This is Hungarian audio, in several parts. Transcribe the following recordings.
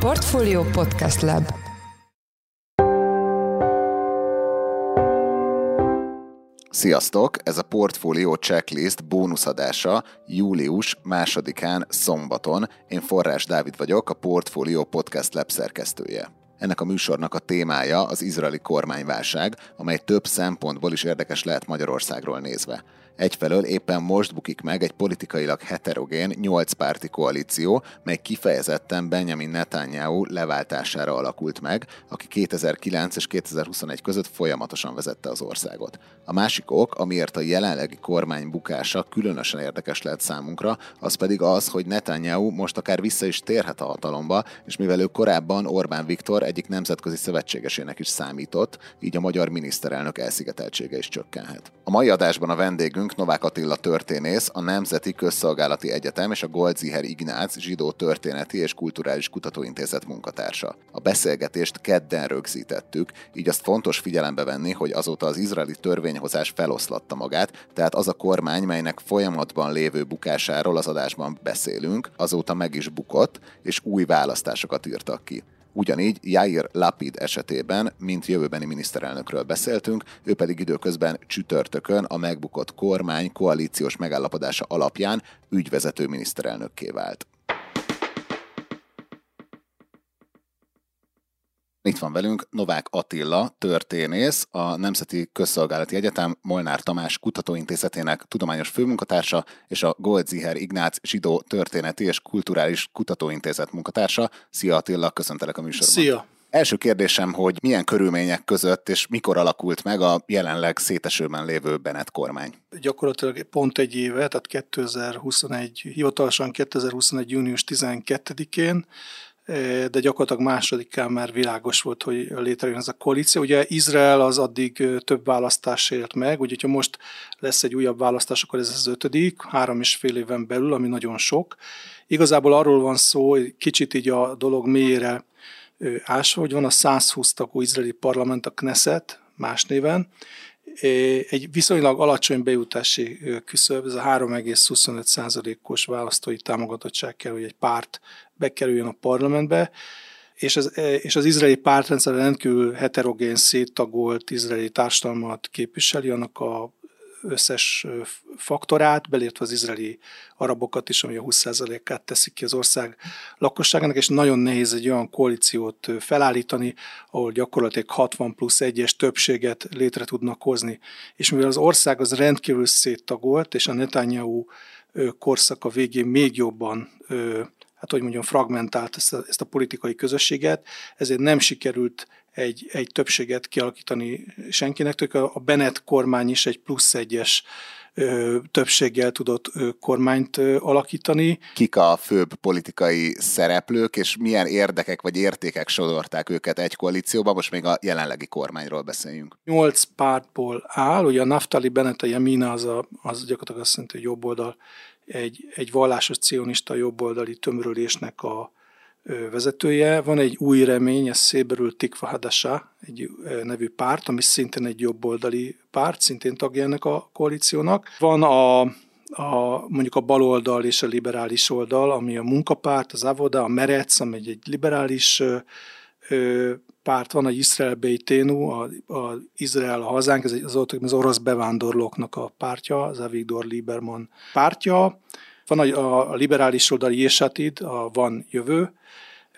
Portfolio Podcast Lab Sziasztok! Ez a Portfolio Checklist bónuszadása július másodikán szombaton. Én Forrás Dávid vagyok, a Portfolio Podcast Lab szerkesztője. Ennek a műsornak a témája az izraeli kormányválság, amely több szempontból is érdekes lehet Magyarországról nézve. Egyfelől éppen most bukik meg egy politikailag heterogén, nyolc párti koalíció, mely kifejezetten Benjamin Netanyahu leváltására alakult meg, aki 2009 és 2021 között folyamatosan vezette az országot. A másik ok, amiért a jelenlegi kormány bukása különösen érdekes lehet számunkra, az pedig az, hogy Netanyahu most akár vissza is térhet a hatalomba, és mivel ő korábban Orbán Viktor egyik nemzetközi szövetségesének is számított, így a magyar miniszterelnök elszigeteltsége is csökkenhet. A mai adásban a vendégünk vendégünk Novák Attila történész, a Nemzeti Közszolgálati Egyetem és a Goldziher Ignác Zsidó Történeti és Kulturális Kutatóintézet munkatársa. A beszélgetést kedden rögzítettük, így azt fontos figyelembe venni, hogy azóta az izraeli törvényhozás feloszlatta magát, tehát az a kormány, melynek folyamatban lévő bukásáról az adásban beszélünk, azóta meg is bukott, és új választásokat írtak ki. Ugyanígy Jair Lapid esetében, mint jövőbeni miniszterelnökről beszéltünk, ő pedig időközben csütörtökön a megbukott kormány koalíciós megállapodása alapján ügyvezető miniszterelnökké vált. Itt van velünk Novák Attila, történész, a Nemzeti Közszolgálati Egyetem Molnár Tamás Kutatóintézetének tudományos főmunkatársa és a Goldziher Ignác Zsidó Történeti és Kulturális Kutatóintézet munkatársa. Szia Attila, köszöntelek a műsorban. Szia! Első kérdésem, hogy milyen körülmények között és mikor alakult meg a jelenleg szétesőben lévő Bennett kormány? Gyakorlatilag pont egy éve, tehát 2021, hivatalosan 2021. június 12-én de gyakorlatilag másodikán már világos volt, hogy létrejön ez a koalíció. Ugye Izrael az addig több választás élt meg, úgyhogy ha most lesz egy újabb választás, akkor ez az ötödik, három és fél éven belül, ami nagyon sok. Igazából arról van szó, hogy kicsit így a dolog mélyére ásva, hogy van a 120 tagú izraeli parlament, a Knesset, más néven, egy viszonylag alacsony bejutási küszöb, ez a 3,25%-os választói támogatottság kell, hogy egy párt bekerüljön a parlamentbe, és az, és az izraeli pártrendszer rendkívül heterogén, széttagolt izraeli társadalmat képviseli, annak a összes faktorát, belértve az izraeli arabokat is, ami a 20%-át teszik ki az ország lakosságának, és nagyon nehéz egy olyan koalíciót felállítani, ahol gyakorlatilag 60 plusz egyes többséget létre tudnak hozni. És mivel az ország az rendkívül széttagolt, és a Netanyahu korszak a végén még jobban hát hogy mondjam, fragmentált ezt a, ezt a politikai közösséget, ezért nem sikerült egy, egy többséget kialakítani senkinek, tök a Bennett kormány is egy plusz egyes ö, többséggel tudott ö, kormányt ö, alakítani. Kik a főbb politikai szereplők, és milyen érdekek vagy értékek sodorták őket egy koalícióba? Most még a jelenlegi kormányról beszéljünk. Nyolc pártból áll, ugye a Naftali Bennett, a Jemina, az, a, az gyakorlatilag azt jelenti, hogy jobb oldal, egy, egy vallásos cionista jobboldali tömörülésnek a, vezetője. Van egy új remény, ez széberül Tikva Hadasa, egy nevű párt, ami szintén egy jobboldali párt, szintén tagja ennek a koalíciónak. Van a, a, mondjuk a baloldal és a liberális oldal, ami a munkapárt, az Avoda, a Merec, ami egy, egy liberális párt, van a Israel Beiténu, a, a Izrael a hazánk, ez az, az orosz bevándorlóknak a pártja, az Avigdor Lieberman pártja. Van a, a liberális oldali Jesatid, a Van Jövő,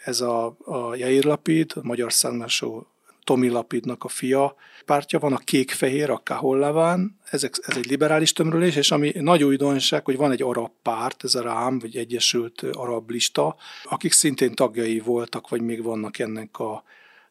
ez a, a Jair Lapid, a magyar származású Tomi Lapidnak a fia pártja van, a kék-fehér, a Kahollaván, ez, ez egy liberális tömörülés, és ami nagy újdonság, hogy van egy arab párt, ez a Rám, vagy Egyesült Arab Lista, akik szintén tagjai voltak, vagy még vannak ennek a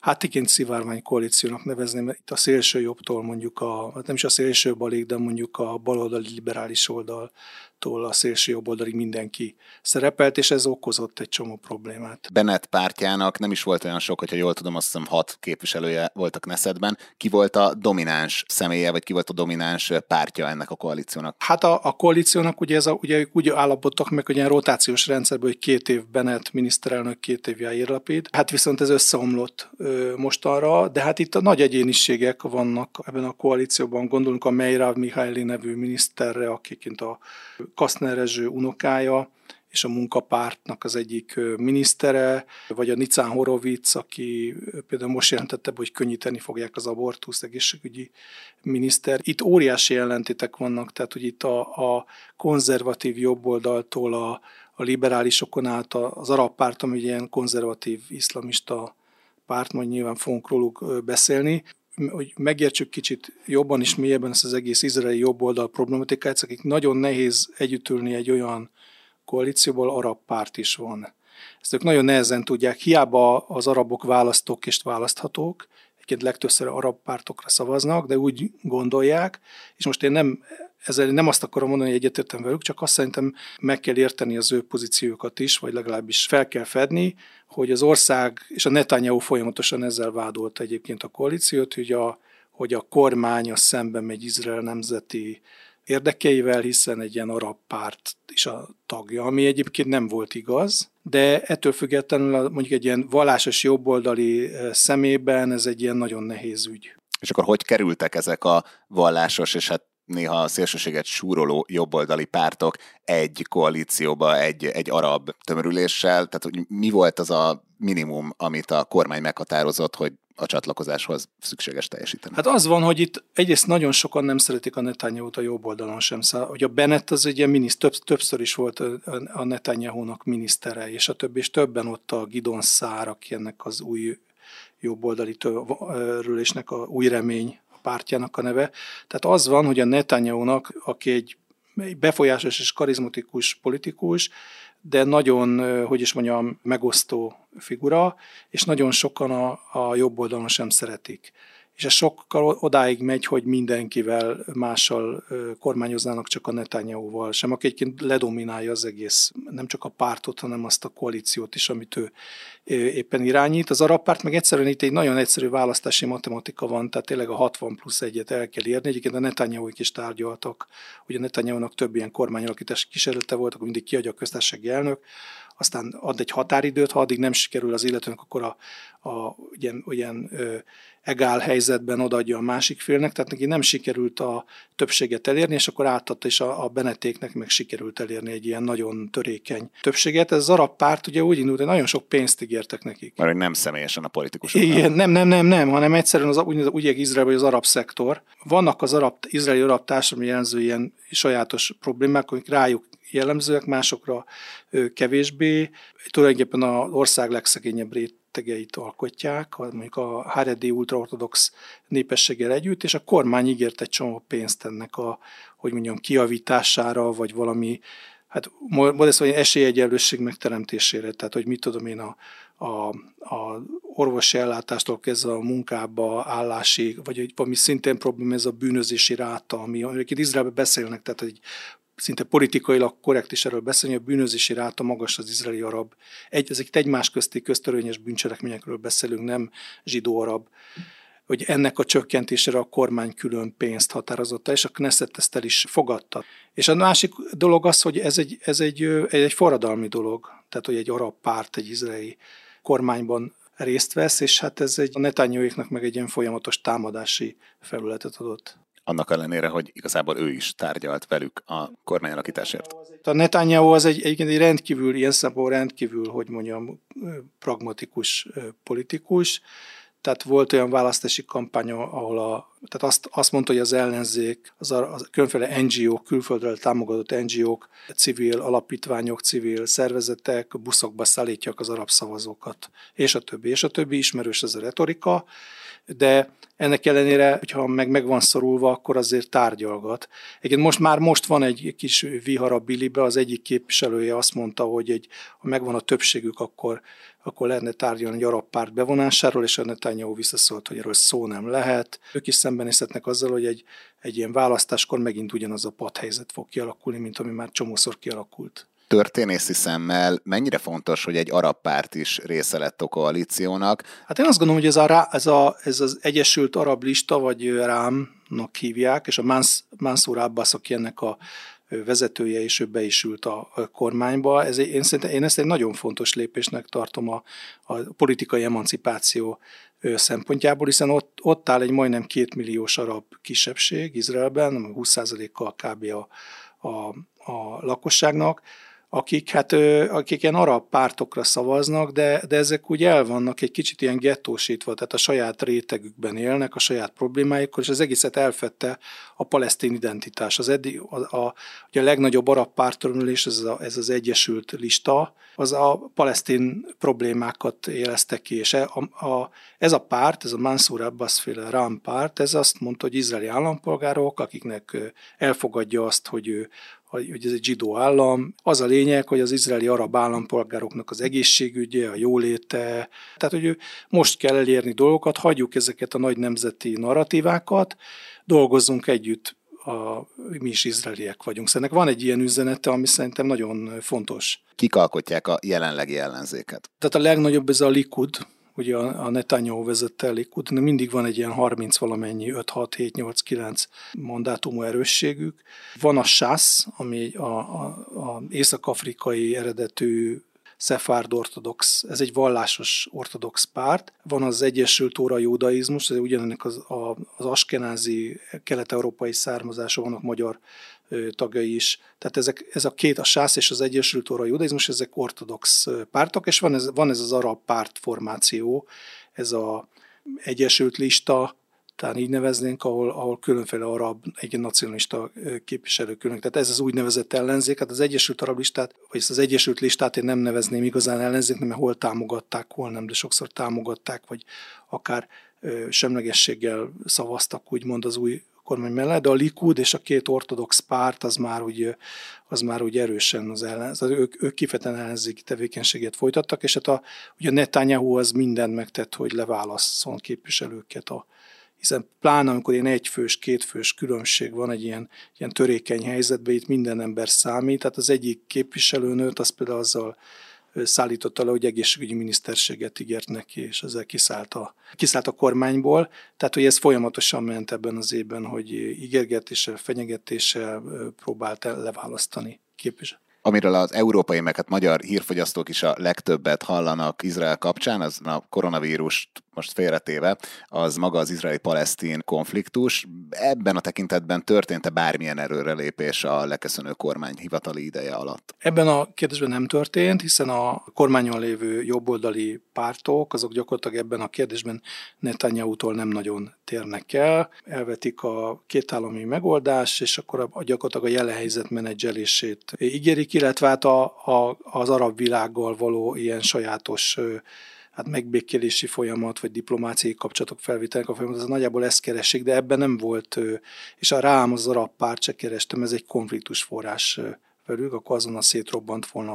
hát igen szivárvány koalíciónak nevezném, itt a szélső jobbtól mondjuk a, hát nem is a szélső balig, de mondjuk a baloldali liberális oldal tól a szélső jobboldali mindenki szerepelt, és ez okozott egy csomó problémát. Bennett pártjának nem is volt olyan sok, hogyha jól tudom, azt hiszem hat képviselője volt a Knessetben. Ki volt a domináns személye, vagy ki volt a domináns pártja ennek a koalíciónak? Hát a, a koalíciónak ugye, ez a, ugye úgy állapodtak meg, hogy ilyen rotációs rendszerből, hogy két év Bennett miniszterelnök, két év Jair Lapid. Hát viszont ez összeomlott ö, mostanra, de hát itt a nagy egyéniségek vannak ebben a koalícióban. Gondolunk a Meirav Mihály nevű miniszterre, akiként a Kaszner unokája, és a munkapártnak az egyik minisztere, vagy a Nicán Horovic, aki például most jelentette, hogy könnyíteni fogják az abortusz egészségügyi miniszter. Itt óriási ellentétek vannak, tehát hogy itt a, a konzervatív jobboldaltól a, a liberálisokon át az arab párt, ami ilyen konzervatív iszlamista párt, majd nyilván fogunk róluk beszélni, hogy megértsük kicsit jobban és mélyebben ezt az egész izraeli jobboldal problematikát, akik nagyon nehéz együttülni egy olyan koalícióból arab párt is van. Ezt ők nagyon nehezen tudják, hiába az arabok választók és választhatók, egyébként legtöbbször arab pártokra szavaznak, de úgy gondolják, és most én nem, ezzel nem azt akarom mondani, hogy egyetértem velük, csak azt szerintem meg kell érteni az ő pozíciókat is, vagy legalábbis fel kell fedni, hogy az ország, és a Netanyahu folyamatosan ezzel vádolta egyébként a koalíciót, hogy a, hogy a kormány a szemben megy Izrael nemzeti érdekeivel, hiszen egy ilyen arab párt is a tagja, ami egyébként nem volt igaz, de ettől függetlenül mondjuk egy ilyen vallásos jobboldali szemében ez egy ilyen nagyon nehéz ügy. És akkor hogy kerültek ezek a vallásos és hát néha szélsőséget súroló jobboldali pártok egy koalícióba, egy, egy arab tömörüléssel, tehát hogy mi volt az a minimum, amit a kormány meghatározott, hogy a csatlakozáshoz szükséges teljesíteni. Hát az van, hogy itt egyrészt nagyon sokan nem szeretik a Netanyahu-t a jobb oldalon sem. Szóval, hogy a Bennett az ugye minisz, több, többször is volt a Netanyahu-nak minisztere, és a többi, és többen ott a Gidon Szár, aki ennek az új jobboldali törülésnek a új remény a pártjának a neve. Tehát az van, hogy a Netanyahu-nak, aki egy befolyásos és karizmatikus politikus, de nagyon, hogy is mondjam, megosztó figura, és nagyon sokan a, a jobb oldalon sem szeretik és ez sokkal odáig megy, hogy mindenkivel mással kormányoznának, csak a Netanyahu-val sem, aki egyébként ledominálja az egész, nem csak a pártot, hanem azt a koalíciót is, amit ő éppen irányít. Az arab párt meg egyszerűen itt egy nagyon egyszerű választási matematika van, tehát tényleg a 60 plusz egyet el kell érni. Egyébként a netanyahu is tárgyaltak, a Netanyahu-nak több ilyen kormányalakítás kísérlete volt, akkor mindig kiadja a köztársasági elnök, aztán ad egy határidőt, ha addig nem sikerül az illetőnek, akkor a, a ilyen, ilyen ö, egál helyzetben odaadja a másik félnek, tehát neki nem sikerült a többséget elérni, és akkor átadta, és a, a Benetéknek meg sikerült elérni egy ilyen nagyon törékeny többséget. Ez az arab párt ugye úgy indult, hogy nagyon sok pénzt ígértek nekik. Mert nem személyesen a politikusok. Igen, nem, nem, nem, nem, hanem egyszerűen az, úgy, úgy Izrael, vagy az arab szektor. Vannak az arab, izraeli arab társadalmi jelenző ilyen sajátos problémák, amik rájuk jellemzőek, másokra kevésbé. Tulajdonképpen az ország legszegényebb rétegeit alkotják, mondjuk a Haredi ultraortodox népességgel együtt, és a kormány ígért egy csomó pénzt ennek a, hogy mondjam, kiavítására, vagy valami hát modest vagy esélyegyenlőség megteremtésére, tehát hogy mit tudom én a, a, a orvosi ellátástól kezdve a munkába, állásig, vagy egy, valami szintén probléma, ez a bűnözési ráta, ami, amiket Izraelben beszélnek, tehát egy szinte politikailag korrekt is erről beszélni, a bűnözési ráta magas az izraeli arab. Egy, ezek egymás közti köztörvényes bűncselekményekről beszélünk, nem zsidó-arab hogy ennek a csökkentésére a kormány külön pénzt határozott és a Knesset ezt el is fogadta. És a másik dolog az, hogy ez egy, ez egy, egy, forradalmi dolog, tehát hogy egy arab párt egy izraeli kormányban részt vesz, és hát ez egy a Netanyahu-éknak meg egy ilyen folyamatos támadási felületet adott annak ellenére, hogy igazából ő is tárgyalt velük a kormányalakításért. A Netanyahu az egy, egyébként egy rendkívül, ilyen szempontból rendkívül, hogy mondjam, pragmatikus politikus, tehát volt olyan választási kampány, ahol a, tehát azt, azt mondta, hogy az ellenzék, az a, az különféle NGO-k, külföldről támogatott NGO-k, civil alapítványok, civil szervezetek buszokba szállítják az arab szavazókat, és a többi, és a többi, ismerős ez a retorika, de ennek ellenére, hogyha meg meg van szorulva, akkor azért tárgyalgat. Egyébként most már most van egy kis vihar a Bilibe, az egyik képviselője azt mondta, hogy egy, ha megvan a többségük, akkor, akkor lehetne tárgyalni egy arab párt bevonásáról, és a Netanyahu visszaszólt, hogy erről szó nem lehet. Ők is szembenézhetnek azzal, hogy egy, egy ilyen választáskor megint ugyanaz a padhelyzet fog kialakulni, mint ami már csomószor kialakult történészi szemmel mennyire fontos, hogy egy arab párt is része lett a koalíciónak? Hát én azt gondolom, hogy ez, a, ez, a, ez az Egyesült Arab Lista, vagy Rámnak hívják, és a Mans, Mansur Abbas, aki ennek a vezetője, és ő be is ült a kormányba. Ez, én, szerintem, én ezt egy nagyon fontos lépésnek tartom a, a politikai emancipáció szempontjából, hiszen ott, ott áll egy majdnem két milliós arab kisebbség Izraelben, 20%-kal kb. A, a, a lakosságnak, akik, hát, akik ilyen arab pártokra szavaznak, de, de ezek úgy el vannak egy kicsit ilyen gettósítva, tehát a saját rétegükben élnek, a saját problémáikkal, és az egészet elfette a palesztin identitás. Az eddig, a, a, ugye a legnagyobb arab pártoromülés, ez, a, ez az Egyesült Lista, az a palesztin problémákat érezte ki, és e, a, a, ez a párt, ez a Mansur Abbas féle Ram párt, ez azt mondta, hogy izraeli állampolgárok, akiknek elfogadja azt, hogy ő hogy ez egy zsidó állam. Az a lényeg, hogy az izraeli arab állampolgároknak az egészségügye, a jóléte, tehát hogy most kell elérni dolgokat, hagyjuk ezeket a nagy nemzeti narratívákat, dolgozzunk együtt a, mi is izraeliek vagyunk. Szóval ennek van egy ilyen üzenete, ami szerintem nagyon fontos. Kik alkotják a jelenlegi ellenzéket? Tehát a legnagyobb ez a Likud, ugye a, Netanyahu vezette Likud, mindig van egy ilyen 30 valamennyi, 5, 6, 7, 8, 9 mandátumú erősségük. Van a SASZ, ami a, a, a észak-afrikai eredetű Szefárd ortodox, ez egy vallásos ortodox párt. Van az Egyesült Óra Judaizmus, ez ugyanennek az, az askenázi, kelet-európai származású, vannak magyar tagjai is. Tehát ezek, ez a két, a SÁSZ és az Egyesült Óra Judaizmus, ezek ortodox pártok, és van ez, van ez az arab pártformáció, ez a Egyesült Lista, talán így neveznénk, ahol, ahol különféle arab, egy nacionalista képviselők külön. Tehát ez az úgynevezett ellenzék, hát az Egyesült Arab Listát, vagy ezt az Egyesült Listát én nem nevezném igazán ellenzéknek, mert hol támogatták, hol nem, de sokszor támogatták, vagy akár semlegességgel szavaztak úgymond az új kormány mellett, de a Likud és a két ortodox párt az már úgy, az már úgy erősen az ellen, az ők, ők kifejezetten ellenzéki tevékenységet folytattak, és hát a, ugye Netanyahu az mindent megtett, hogy leválasszon képviselőket a, hiszen pláne amikor ilyen egyfős, kétfős különbség van egy ilyen, ilyen törékeny helyzetben, itt minden ember számít, tehát az egyik képviselőnőt az például azzal szállította le, hogy egészségügyi miniszterséget ígért neki, és ezzel kiszállt a, kiszállt a kormányból. Tehát, hogy ez folyamatosan ment ebben az évben, hogy ígérgetéssel, fenyegetéssel próbált leválasztani képviselőt. Amiről az európai, meg hát magyar hírfogyasztók is a legtöbbet hallanak Izrael kapcsán, az a koronavírust most félretéve, az maga az izraeli-palesztin konfliktus. Ebben a tekintetben történt-e bármilyen erőrelépés a leköszönő kormány hivatali ideje alatt? Ebben a kérdésben nem történt, hiszen a kormányon lévő jobboldali pártok, azok gyakorlatilag ebben a kérdésben Netanyahu-tól nem nagyon térnek el, elvetik a kétállami megoldást, és akkor a, gyakorlatilag a jelen helyzet menedzselését ígérik, illetve hát a, a, az arab világgal való ilyen sajátos hát megbékélési folyamat, vagy diplomáciai kapcsolatok felvételek a folyamat, az nagyjából ezt keresik, de ebben nem volt, és a rám az arab párt se kerestem, ez egy konfliktus forrás velük, akkor azonnal szétrobbant volna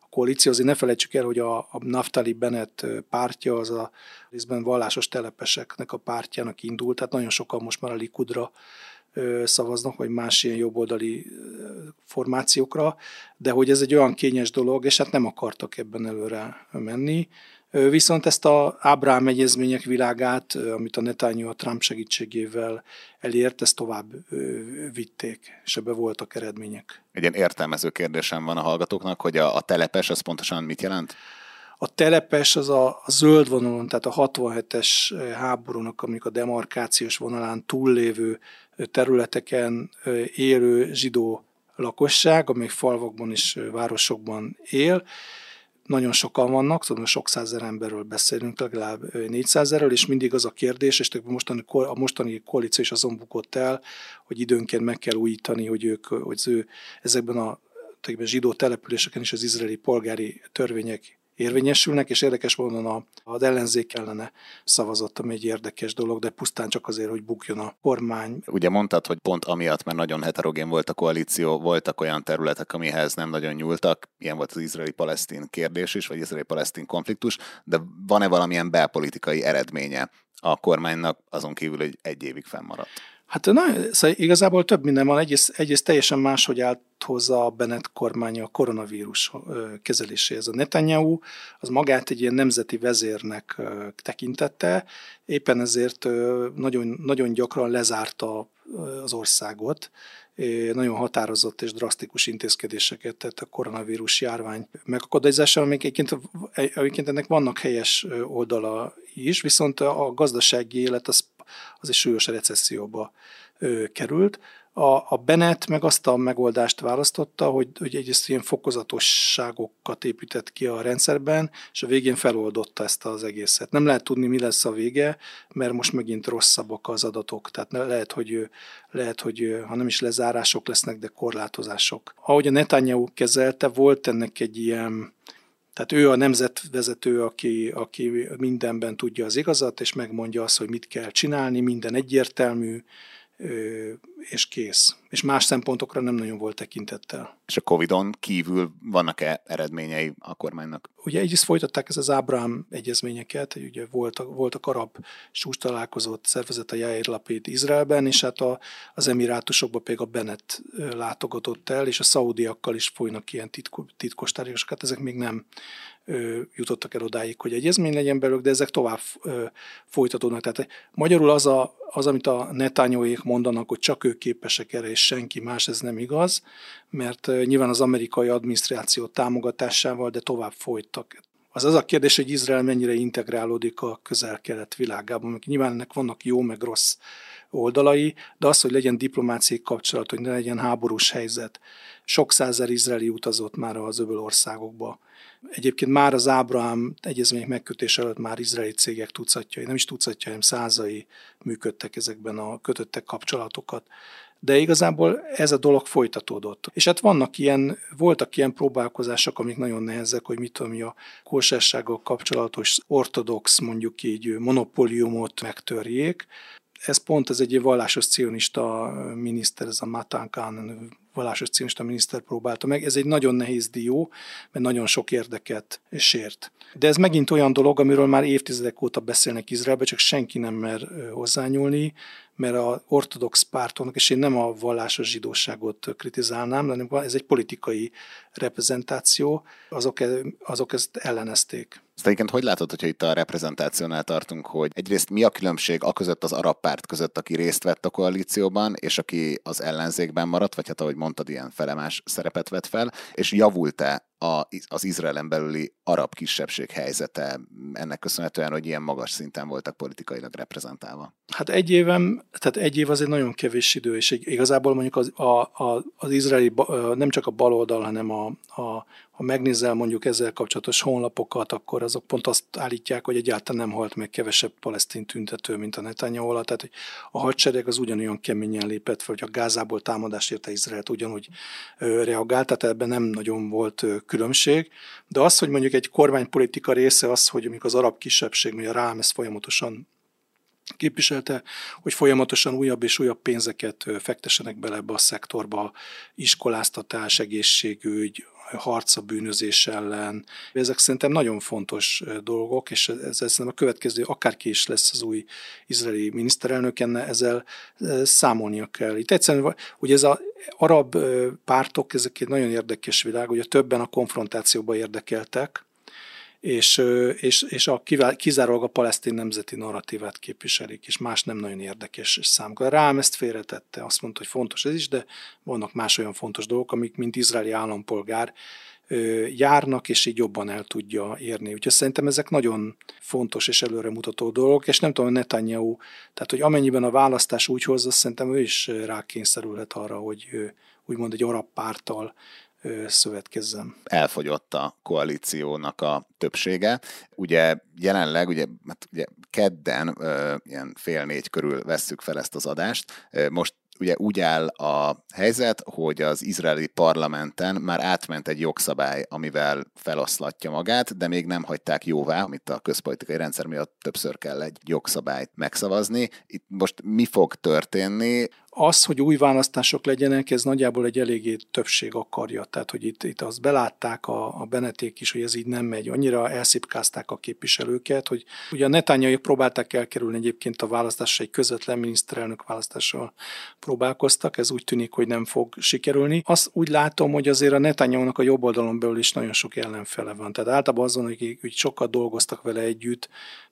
a koalíció. Azért ne felejtsük el, hogy a, a Naftali Bennett pártja az a részben vallásos telepeseknek a pártjának indult, tehát nagyon sokan most már a Likudra szavaznak, vagy más ilyen jobboldali formációkra, de hogy ez egy olyan kényes dolog, és hát nem akartak ebben előre menni. Viszont ezt a Ábrám egyezmények világát, amit a Netanyahu a Trump segítségével elért, ezt tovább vitték, és ebbe voltak eredmények. Egy ilyen értelmező kérdésem van a hallgatóknak, hogy a, a telepes az pontosan mit jelent? A telepes az a, a zöld vonalon, tehát a 67-es háborúnak, amik a demarkációs vonalán túllévő területeken élő zsidó lakosság, amely falvakban és városokban él, nagyon sokan vannak, szóval sok százer emberről beszélünk, legalább 400 erről, és mindig az a kérdés, és mostani, a mostani koalíció is azon bukott el, hogy időnként meg kell újítani, hogy ők, hogy az ő, ezekben a zsidó településeken is az izraeli polgári törvények érvényesülnek, és érdekes módon az ellenzék ellene szavazott, ami egy érdekes dolog, de pusztán csak azért, hogy bukjon a kormány. Ugye mondtad, hogy pont amiatt, mert nagyon heterogén volt a koalíció, voltak olyan területek, amihez nem nagyon nyúltak, ilyen volt az izraeli-palesztin kérdés is, vagy izraeli-palesztin konfliktus, de van-e valamilyen belpolitikai eredménye a kormánynak azon kívül, hogy egy évig fennmaradt? Hát na, szóval igazából több minden van. Egyrészt, egyrészt teljesen máshogy állt hozzá a Bennett kormány a koronavírus kezeléséhez. A Netanyahu az magát egy ilyen nemzeti vezérnek tekintette, éppen ezért nagyon, nagyon gyakran lezárta az országot, nagyon határozott és drasztikus intézkedéseket tett a koronavírus járvány megakadályozására, amik egyébként, egyébként ennek vannak helyes oldala is, viszont a gazdasági élet az, az egy súlyos recesszióba került. A, a Bennett meg azt a megoldást választotta, hogy, hogy egyrészt ilyen fokozatosságokat épített ki a rendszerben, és a végén feloldotta ezt az egészet. Nem lehet tudni, mi lesz a vége, mert most megint rosszabbak az adatok. Tehát lehet, hogy, lehet, hogy ha nem is lezárások lesznek, de korlátozások. Ahogy a Netanyahu kezelte, volt ennek egy ilyen tehát ő a nemzetvezető, aki, aki mindenben tudja az igazat, és megmondja azt, hogy mit kell csinálni, minden egyértelmű, és kész. És más szempontokra nem nagyon volt tekintettel. És a Covid-on kívül vannak-e eredményei a kormánynak? Ugye egyrészt folytatták ez az Ábrám egyezményeket, ugye volt a, volt a karab sús találkozott szervezet a Jair Lapid Izraelben, és hát a, az emirátusokban pedig a Bennett látogatott el, és a szaudiakkal is folynak ilyen titko, titkos tárgyalásokat, ezek még nem jutottak el odáig, hogy egyezmény legyen belőlük, de ezek tovább folytatódnak. Tehát magyarul az, a, az amit a netányóék mondanak, hogy csak ők képesek erre, és senki más, ez nem igaz, mert nyilván az amerikai adminisztráció támogatásával, de tovább folytak. Az az a kérdés, hogy Izrael mennyire integrálódik a közel-kelet világában, nyilván ennek vannak jó meg rossz oldalai, de az, hogy legyen diplomáciai kapcsolat, hogy ne legyen háborús helyzet. Sok százer izraeli utazott már az öböl országokba. Egyébként már az Ábrahám egyezmények megkötés előtt már izraeli cégek tucatjai, nem is tucatjai, hanem százai működtek ezekben a kötöttek kapcsolatokat de igazából ez a dolog folytatódott. És hát vannak ilyen, voltak ilyen próbálkozások, amik nagyon nehezek, hogy mit tudom, a kósássággal kapcsolatos ortodox, mondjuk így monopóliumot megtörjék. Ez pont ez egy vallásos cionista miniszter, ez a Matan Khan vallásos cionista miniszter próbálta meg. Ez egy nagyon nehéz dió, mert nagyon sok érdeket sért. De ez megint olyan dolog, amiről már évtizedek óta beszélnek Izraelbe, csak senki nem mer hozzányúlni, mert a ortodox pártonnak, és én nem a vallásos zsidóságot kritizálnám, hanem ez egy politikai reprezentáció, azok, azok ezt ellenezték. Ezt egyébként hogy látod, hogyha itt a reprezentációnál tartunk, hogy egyrészt mi a különbség a között az arab párt között, aki részt vett a koalícióban, és aki az ellenzékben maradt, vagy hát ahogy mondtad, ilyen felemás szerepet vett fel, és javult-e a, az Izraelen belüli arab kisebbség helyzete ennek köszönhetően, hogy ilyen magas szinten voltak politikailag reprezentálva? Hát egy évem, tehát egy év az egy nagyon kevés idő, és igazából mondjuk az, a, a, az izraeli, nem csak a baloldal, hanem a, a, ha megnézel mondjuk ezzel kapcsolatos honlapokat, akkor azok pont azt állítják, hogy egyáltalán nem halt meg kevesebb palesztin tüntető, mint a Netanyahu alatt. Tehát hogy a hadsereg az ugyanolyan keményen lépett fel, hogy a Gázából támadást érte Izraelt ugyanúgy reagált, tehát ebben nem nagyon volt különbség. De az, hogy mondjuk egy kormánypolitika része az, hogy amikor az arab kisebbség, vagy a rám ezt folyamatosan képviselte, hogy folyamatosan újabb és újabb pénzeket fektessenek bele ebbe a szektorba, iskoláztatás, egészségügy, harc a bűnözés ellen. Ezek szerintem nagyon fontos dolgok, és ez szerintem a következő, akárki is lesz az új izraeli miniszterelnök, enne ezzel számolnia kell. Itt egyszerűen, ugye ez az arab pártok, ezek egy nagyon érdekes világ, ugye többen a konfrontációba érdekeltek, és, és, és a, kizárólag a palesztin nemzeti narratívát képviselik, és más nem nagyon érdekes számukra. Rám ezt félretette, azt mondta, hogy fontos ez is, de vannak más olyan fontos dolgok, amik mint izraeli állampolgár járnak, és így jobban el tudja érni. Úgyhogy szerintem ezek nagyon fontos és előremutató dolgok, és nem tudom, Netanyahu, tehát hogy amennyiben a választás úgy hozza, szerintem ő is rákényszerülhet arra, hogy úgymond egy arab párttal szövetkezzem. Elfogyott a koalíciónak a többsége. Ugye jelenleg, ugye, hát ugye kedden, ilyen fél négy körül vesszük fel ezt az adást. Most ugye úgy áll a helyzet, hogy az izraeli parlamenten már átment egy jogszabály, amivel feloszlatja magát, de még nem hagyták jóvá, amit a közpolitikai rendszer miatt többször kell egy jogszabályt megszavazni. Itt most mi fog történni? Az, hogy új választások legyenek, ez nagyjából egy eléggé többség akarja. Tehát, hogy itt, itt azt belátták a, a Beneték is, hogy ez így nem megy. Annyira elszipkázták a képviselőket, hogy ugye a Netanyai próbálták elkerülni egyébként a választásra egy közvetlen miniszterelnök választással próbálkoztak, ez úgy tűnik, hogy nem fog sikerülni. Azt úgy látom, hogy azért a netanyahu a jobb oldalon belül is nagyon sok ellenfele van. Tehát általában azon, hogy, hogy sokat dolgoztak vele együtt,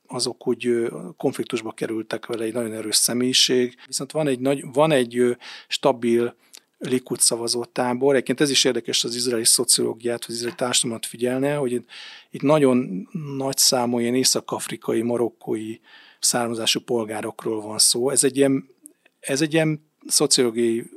azok úgy konfliktusba kerültek vele egy nagyon erős személyiség. Viszont van egy, nagy, van egy stabil Likud szavazó tábor. Egyébként ez is érdekes az izraeli szociológiát, az izraeli társadalmat figyelne, hogy itt, itt nagyon nagy számú ilyen észak-afrikai, marokkói származású polgárokról van szó. Ez egy ilyen, ez egy ilyen szociológiai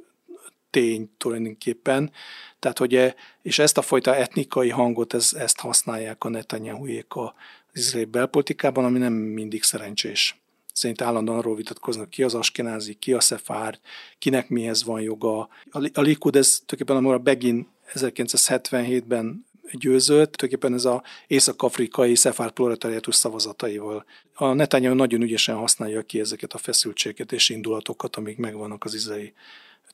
tény tulajdonképpen. Tehát, hogy, és ezt a fajta etnikai hangot, ez, ezt használják a Netanyahuék az izraeli belpolitikában, ami nem mindig szerencsés. Szerint állandóan arról vitatkoznak, ki az askenázi, ki a szefárd, kinek mihez van joga. A Likud, ez tulajdonképpen amikor a Begin 1977-ben győzött, tulajdonképpen ez az észak-afrikai szefárd proletariátus szavazataival. A Netanyahu nagyon ügyesen használja ki ezeket a feszültségeket és indulatokat, amik megvannak az izraeli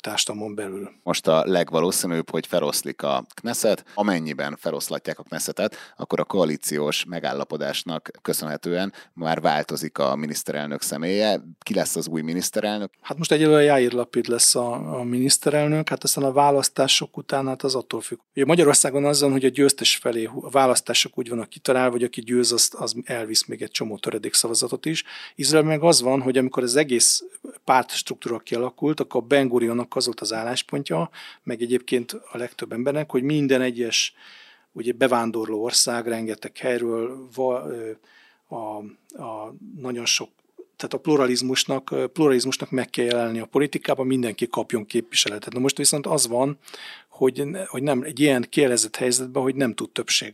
társadalmon belül. Most a legvalószínűbb, hogy feloszlik a Knesset. Amennyiben feloszlatják a Knessetet, akkor a koalíciós megállapodásnak köszönhetően már változik a miniszterelnök személye. Ki lesz az új miniszterelnök? Hát most egyelőre Jáir Lapid lesz a, a miniszterelnök, hát aztán a választások után hát az attól függ. Ugye Magyarországon azon, hogy a győztes felé a választások úgy vannak kitalálva, hogy aki győz, az, az elvisz még egy csomó töredék szavazatot is. Izrael meg az van, hogy amikor az egész pártstruktúra kialakult, akkor Ben Gurionnak az volt az álláspontja, meg egyébként a legtöbb embernek, hogy minden egyes ugye bevándorló ország rengeteg helyről a, a nagyon sok tehát a pluralizmusnak, pluralizmusnak meg kell jelenni a politikában, mindenki kapjon képviseletet. Na most viszont az van, hogy, hogy nem egy ilyen kielezett helyzetben, hogy nem tud többség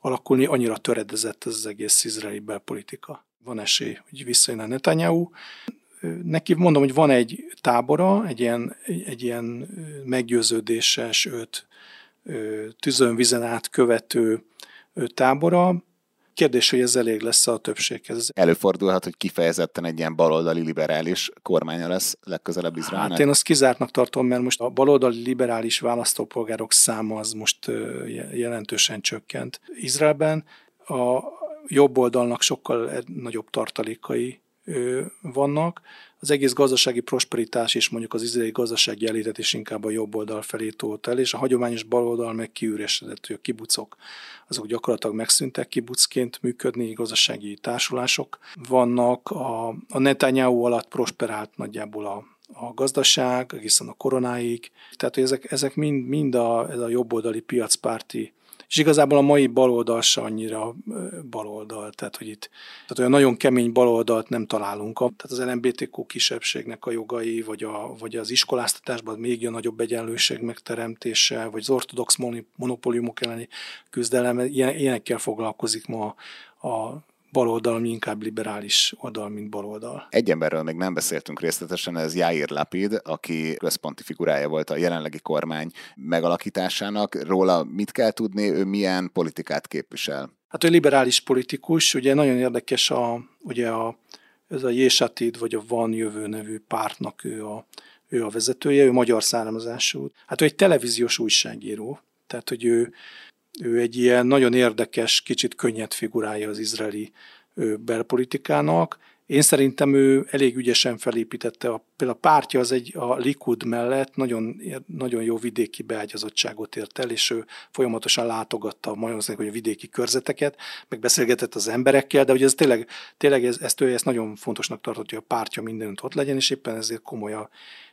alakulni, annyira töredezett ez az egész izraeli belpolitika. Van esély, hogy visszajön a Netanyahu, neki mondom, hogy van egy tábora, egy ilyen, egy ilyen meggyőződéses, őt tűzön vizen át követő tábora. Kérdés, hogy ez elég lesz a többséghez. Előfordulhat, hogy kifejezetten egy ilyen baloldali liberális kormánya lesz legközelebb Izraelnek? Hát én azt kizártnak tartom, mert most a baloldali liberális választópolgárok száma az most jelentősen csökkent. Izraelben a jobb oldalnak sokkal nagyobb tartalékai vannak. Az egész gazdasági prosperitás és mondjuk az izraeli gazdasági elétet is inkább a jobb oldal felé tolt el, és a hagyományos baloldal meg kiüresedett, hogy a kibucok azok gyakorlatilag megszűntek kibucként működni, gazdasági társulások vannak. A, a Netanyahu alatt prosperált nagyjából a, a gazdaság, egészen a koronáig. Tehát, hogy ezek, ezek mind, mind a, ez a jobboldali piacpárti és igazából a mai baloldal se annyira baloldal, tehát hogy itt tehát olyan nagyon kemény baloldalt nem találunk. Tehát az LMBTQ kisebbségnek a jogai, vagy, a, vagy az iskoláztatásban még nagyobb egyenlőség megteremtése, vagy az ortodox monopóliumok elleni küzdelem, ilyen, ilyenekkel foglalkozik ma a baloldal, ami inkább liberális oldal, mint baloldal. Egy emberről még nem beszéltünk részletesen, ez Jair Lapid, aki központi figurája volt a jelenlegi kormány megalakításának. Róla mit kell tudni, ő milyen politikát képvisel? Hát ő liberális politikus, ugye nagyon érdekes a, ugye a, ez a Jésatid, vagy a Van Jövő nevű pártnak ő a, ő a vezetője, ő magyar származású. Hát ő egy televíziós újságíró, tehát hogy ő ő egy ilyen nagyon érdekes, kicsit könnyed figurája az izraeli belpolitikának. Én szerintem ő elég ügyesen felépítette, a, például a pártja az egy a Likud mellett nagyon, nagyon jó vidéki beágyazottságot ért el, és ő folyamatosan látogatta Magyarország, hogy a vidéki körzeteket, meg beszélgetett az emberekkel, de ugye ez tényleg, tényleg ez, ezt ő ezt nagyon fontosnak tartott, hogy a pártja mindenütt ott legyen, és éppen ezért komoly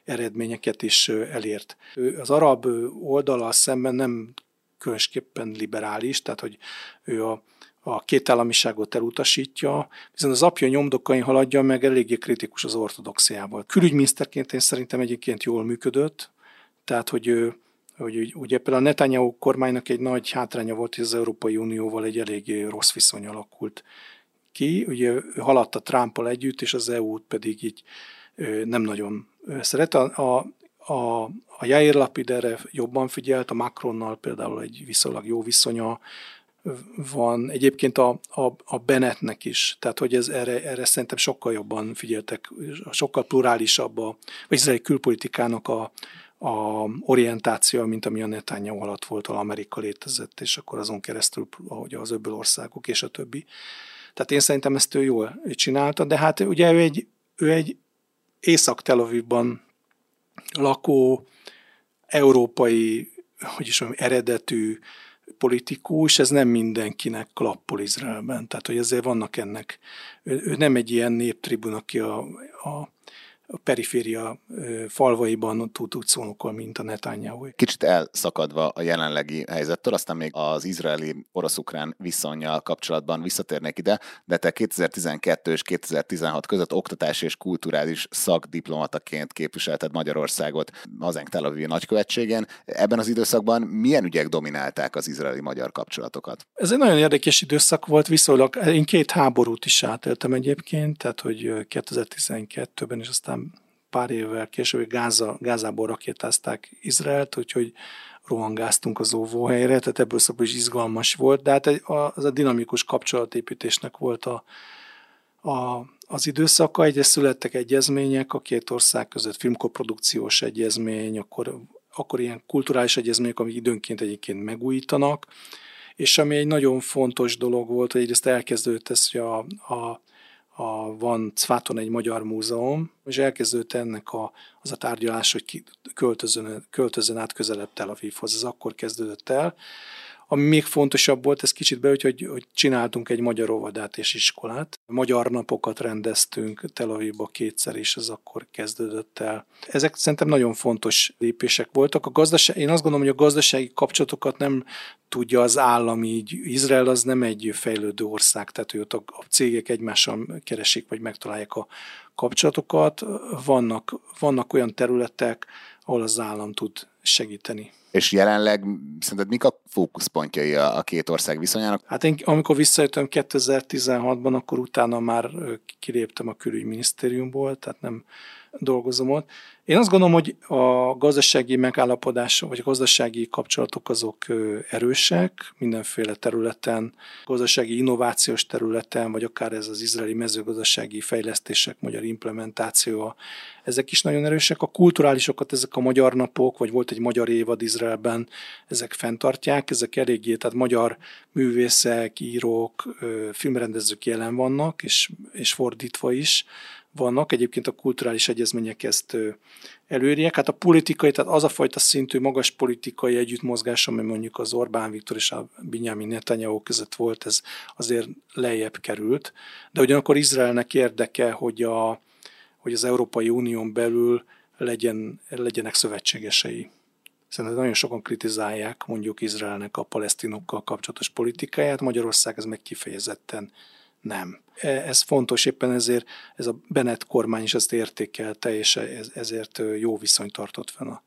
eredményeket is elért. Ő az arab oldalal szemben nem különösképpen liberális, tehát hogy ő a, a kétállamiságot elutasítja, viszont az apja nyomdokain haladja meg eléggé kritikus az ortodoxiával. Külügyminiszterként én szerintem egyébként jól működött, tehát hogy ő hogy ugye például a Netanyahu kormánynak egy nagy hátránya volt, hogy az Európai Unióval egy elég rossz viszony alakult ki. Ugye ő haladt a Trumpal együtt, és az EU-t pedig így nem nagyon szeret. A, a, a, a Jair Lapid erre jobban figyelt, a Macronnal például egy viszonylag jó viszonya van. Egyébként a, a, a Bennettnek is, tehát hogy ez erre, erre szerintem sokkal jobban figyeltek, sokkal plurálisabb a, vagy ez egy külpolitikának a, a orientáció, mint ami a Netanyahu alatt volt, ahol Amerika létezett, és akkor azon keresztül, ahogy az öbből országok és a többi. Tehát én szerintem ezt ő jól csinálta, de hát ugye ő egy, ő egy Észak-Tel Avivban lakó, európai, hogy is mondjam, eredetű politikus, ez nem mindenkinek klappol Izraelben. Tehát, hogy ezért vannak ennek, ő, ő nem egy ilyen néptribun, aki a, a, a periféria falvaiban tud úgy szónokol, mint a Netanyahu. Kicsit elszakadva a jelenlegi helyzettől, aztán még az izraeli orosz-ukrán viszonyjal kapcsolatban visszatérnék ide, de te 2012 és 2016 között oktatási és kulturális szakdiplomataként képviselted Magyarországot hazánk Tel Aviv nagykövetségén. Ebben az időszakban milyen ügyek dominálták az izraeli-magyar kapcsolatokat? Ez egy nagyon érdekes időszak volt, viszonylag én két háborút is átéltem egyébként, tehát hogy 2012-ben és aztán pár évvel később Gáza, Gázából rakétázták Izraelt, úgyhogy rohangáztunk az óvóhelyre, tehát ebből szabad is izgalmas volt, de hát az a dinamikus kapcsolatépítésnek volt a, a, az időszaka. Egyre születtek egyezmények a két ország között, filmkoprodukciós egyezmény, akkor, akkor ilyen kulturális egyezmények, amik időnként egyébként megújítanak, és ami egy nagyon fontos dolog volt, hogy egyrészt elkezdődött ez, hogy a, a a, van Cváton egy magyar múzeum, és elkezdődött ennek a, az a tárgyalás, hogy ki, költözön, költözön át közelebb Tel Avivhoz. Ez akkor kezdődött el. Ami még fontosabb volt, ez kicsit be, hogy, hogy, hogy csináltunk egy magyar óvodát és iskolát. Magyar napokat rendeztünk Tel Avivba kétszer, és ez akkor kezdődött el. Ezek szerintem nagyon fontos lépések voltak. A gazdaság, én azt gondolom, hogy a gazdasági kapcsolatokat nem tudja az állam így. Izrael az nem egy fejlődő ország, tehát ott a cégek egymással keresik, vagy megtalálják a kapcsolatokat. Vannak, vannak olyan területek, ahol az állam tud segíteni. És jelenleg szerinted mik a fókuszpontjai a, a két ország viszonyának? Hát én amikor visszajöttem 2016-ban, akkor utána már kiléptem a külügyminisztériumból, tehát nem dolgozom ott. Én azt gondolom, hogy a gazdasági megállapodások, vagy a gazdasági kapcsolatok azok erősek mindenféle területen, gazdasági innovációs területen, vagy akár ez az izraeli mezőgazdasági fejlesztések, magyar implementáció, ezek is nagyon erősek. A kulturálisokat ezek a magyar napok, vagy volt egy magyar évad Izraelben, ezek fenntartják, ezek eléggé, tehát magyar művészek, írók, filmrendezők jelen vannak, és, és fordítva is vannak. Egyébként a kulturális egyezmények ezt előírják. Hát a politikai, tehát az a fajta szintű magas politikai együttmozgás, ami mondjuk az Orbán Viktor és a Binyámi Netanyahu között volt, ez azért lejjebb került. De ugyanakkor Izraelnek érdeke, hogy, a, hogy az Európai Unión belül legyen, legyenek szövetségesei. Szerintem nagyon sokan kritizálják mondjuk Izraelnek a palesztinokkal kapcsolatos politikáját, Magyarország ez meg kifejezetten nem. E, ez fontos, éppen ezért ez a Bennett kormány is ezt értékelte, és ezért jó viszonyt tartott fenn a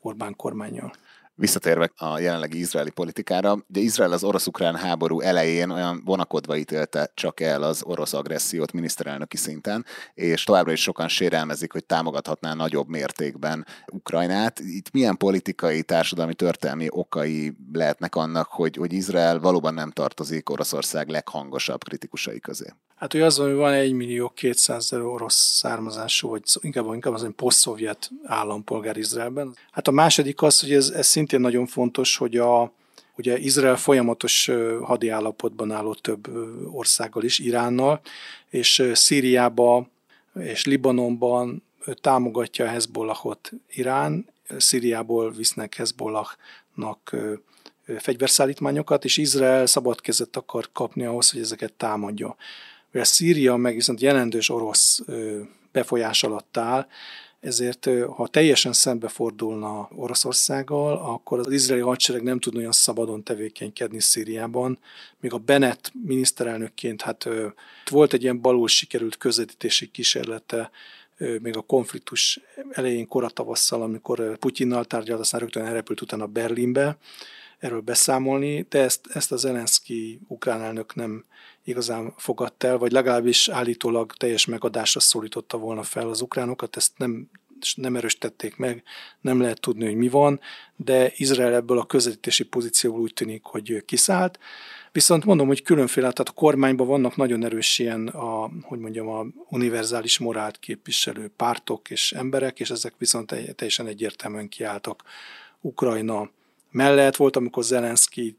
Orbán kormányjal. Visszatérve a jelenlegi izraeli politikára, ugye Izrael az orosz-ukrán háború elején olyan vonakodva ítélte csak el az orosz agressziót miniszterelnöki szinten, és továbbra is sokan sérelmezik, hogy támogathatná nagyobb mértékben Ukrajnát. Itt milyen politikai, társadalmi, történelmi okai lehetnek annak, hogy, hogy Izrael valóban nem tartozik Oroszország leghangosabb kritikusai közé? Hát, hogy az, hogy van 1 millió 200 ezer orosz származású, vagy inkább, inkább az, hogy poszt-szovjet állampolgár Izraelben. Hát a második az, hogy ez, ez szintén nagyon fontos, hogy a, ugye Izrael folyamatos hadi állapotban álló több országgal is, Iránnal, és Szíriába és Libanonban támogatja a Hezbollahot Irán, Szíriából visznek Hezbollahnak fegyverszállítmányokat, és Izrael szabad kezet akar kapni ahhoz, hogy ezeket támadja. Ugye Szíria meg viszont jelentős orosz befolyás alatt áll, ezért ha teljesen szembefordulna Oroszországgal, akkor az izraeli hadsereg nem tudna olyan szabadon tevékenykedni Szíriában. Még a Bennett miniszterelnökként, hát volt egy ilyen balul sikerült közvetítési kísérlete, még a konfliktus elején koratavasszal, amikor Putyinnal tárgyalt, aztán rögtön elrepült utána Berlinbe, erről beszámolni, de ezt, ezt az Zelenszky ukrán elnök nem igazán fogadta el, vagy legalábbis állítólag teljes megadásra szólította volna fel az ukránokat, ezt nem, nem erősítették meg, nem lehet tudni, hogy mi van, de Izrael ebből a közelítési pozícióból úgy tűnik, hogy kiszállt. Viszont mondom, hogy különféle, tehát a kormányban vannak nagyon erős ilyen, a, hogy mondjam, a univerzális morált képviselő pártok és emberek, és ezek viszont teljesen egyértelműen kiálltak Ukrajna mellett volt, amikor Zelenszky,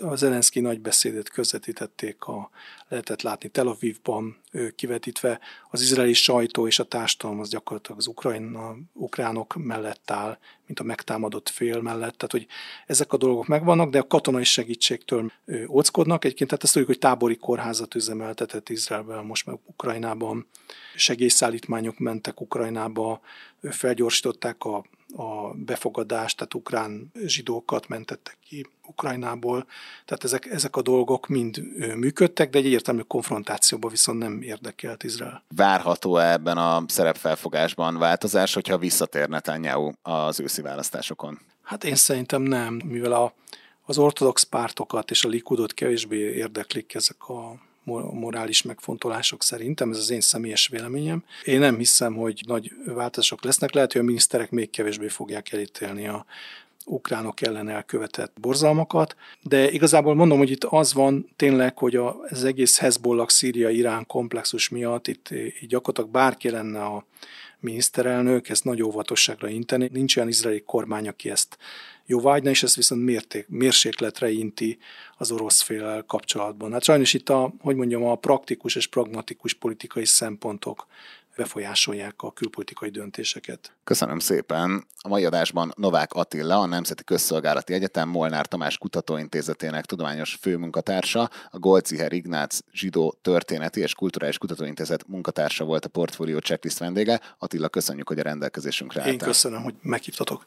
a Zelenszky nagy beszédet közvetítették, a, lehetett látni Tel Avivban kivetítve, az izraeli sajtó és a társadalom az gyakorlatilag az ukrajna, ukránok mellett áll, mint a megtámadott fél mellett, tehát hogy ezek a dolgok megvannak, de a katonai segítségtől óckodnak. Egyébként tehát ezt tudjuk, hogy tábori kórházat üzemeltetett Izraelben, most meg Ukrajnában, segélyszállítmányok mentek Ukrajnába, felgyorsították a a befogadást, tehát ukrán zsidókat mentettek ki Ukrajnából. Tehát ezek, ezek a dolgok mind működtek, de egy értelmű konfrontációban viszont nem érdekelt Izrael. Várható -e ebben a szerepfelfogásban változás, hogyha visszatér Netanyahu az őszi választásokon? Hát én szerintem nem, mivel a, az ortodox pártokat és a Likudot kevésbé érdeklik ezek a morális megfontolások szerintem, ez az én személyes véleményem. Én nem hiszem, hogy nagy változások lesznek, lehet, hogy a miniszterek még kevésbé fogják elítélni a ukránok ellen elkövetett borzalmakat, de igazából mondom, hogy itt az van tényleg, hogy az egész Hezbollah Szíria-Irán komplexus miatt itt, gyakorlatilag bárki lenne a miniszterelnök, ezt nagy óvatosságra inteni. Nincs olyan izraeli kormány, aki ezt jóvágyna, és ezt viszont mérték, mérsékletre inti az orosz fél kapcsolatban. Hát sajnos itt a, hogy mondjam, a praktikus és pragmatikus politikai szempontok befolyásolják a külpolitikai döntéseket. Köszönöm szépen. A mai adásban Novák Attila, a Nemzeti Közszolgálati Egyetem Molnár Tamás Kutatóintézetének tudományos főmunkatársa, a Golciher Ignác Zsidó Történeti és Kulturális Kutatóintézet munkatársa volt a portfólió checklist vendége. Attila, köszönjük, hogy a rendelkezésünkre álltál. Én köszönöm, hogy meghívtatok.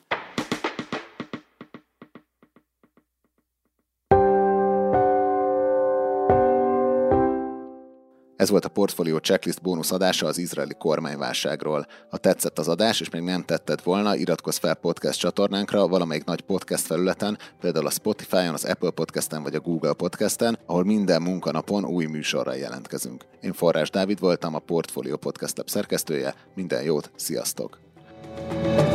Ez volt a Portfolio Checklist bónusz adása az izraeli kormányválságról. Ha tetszett az adás, és még nem tetted volna, iratkozz fel podcast csatornánkra valamelyik nagy podcast felületen, például a Spotify-on, az Apple Podcasten vagy a Google Podcasten, ahol minden munkanapon új műsorral jelentkezünk. Én Forrás Dávid voltam, a Portfolio Podcast Lab szerkesztője. Minden jót, sziasztok! thank you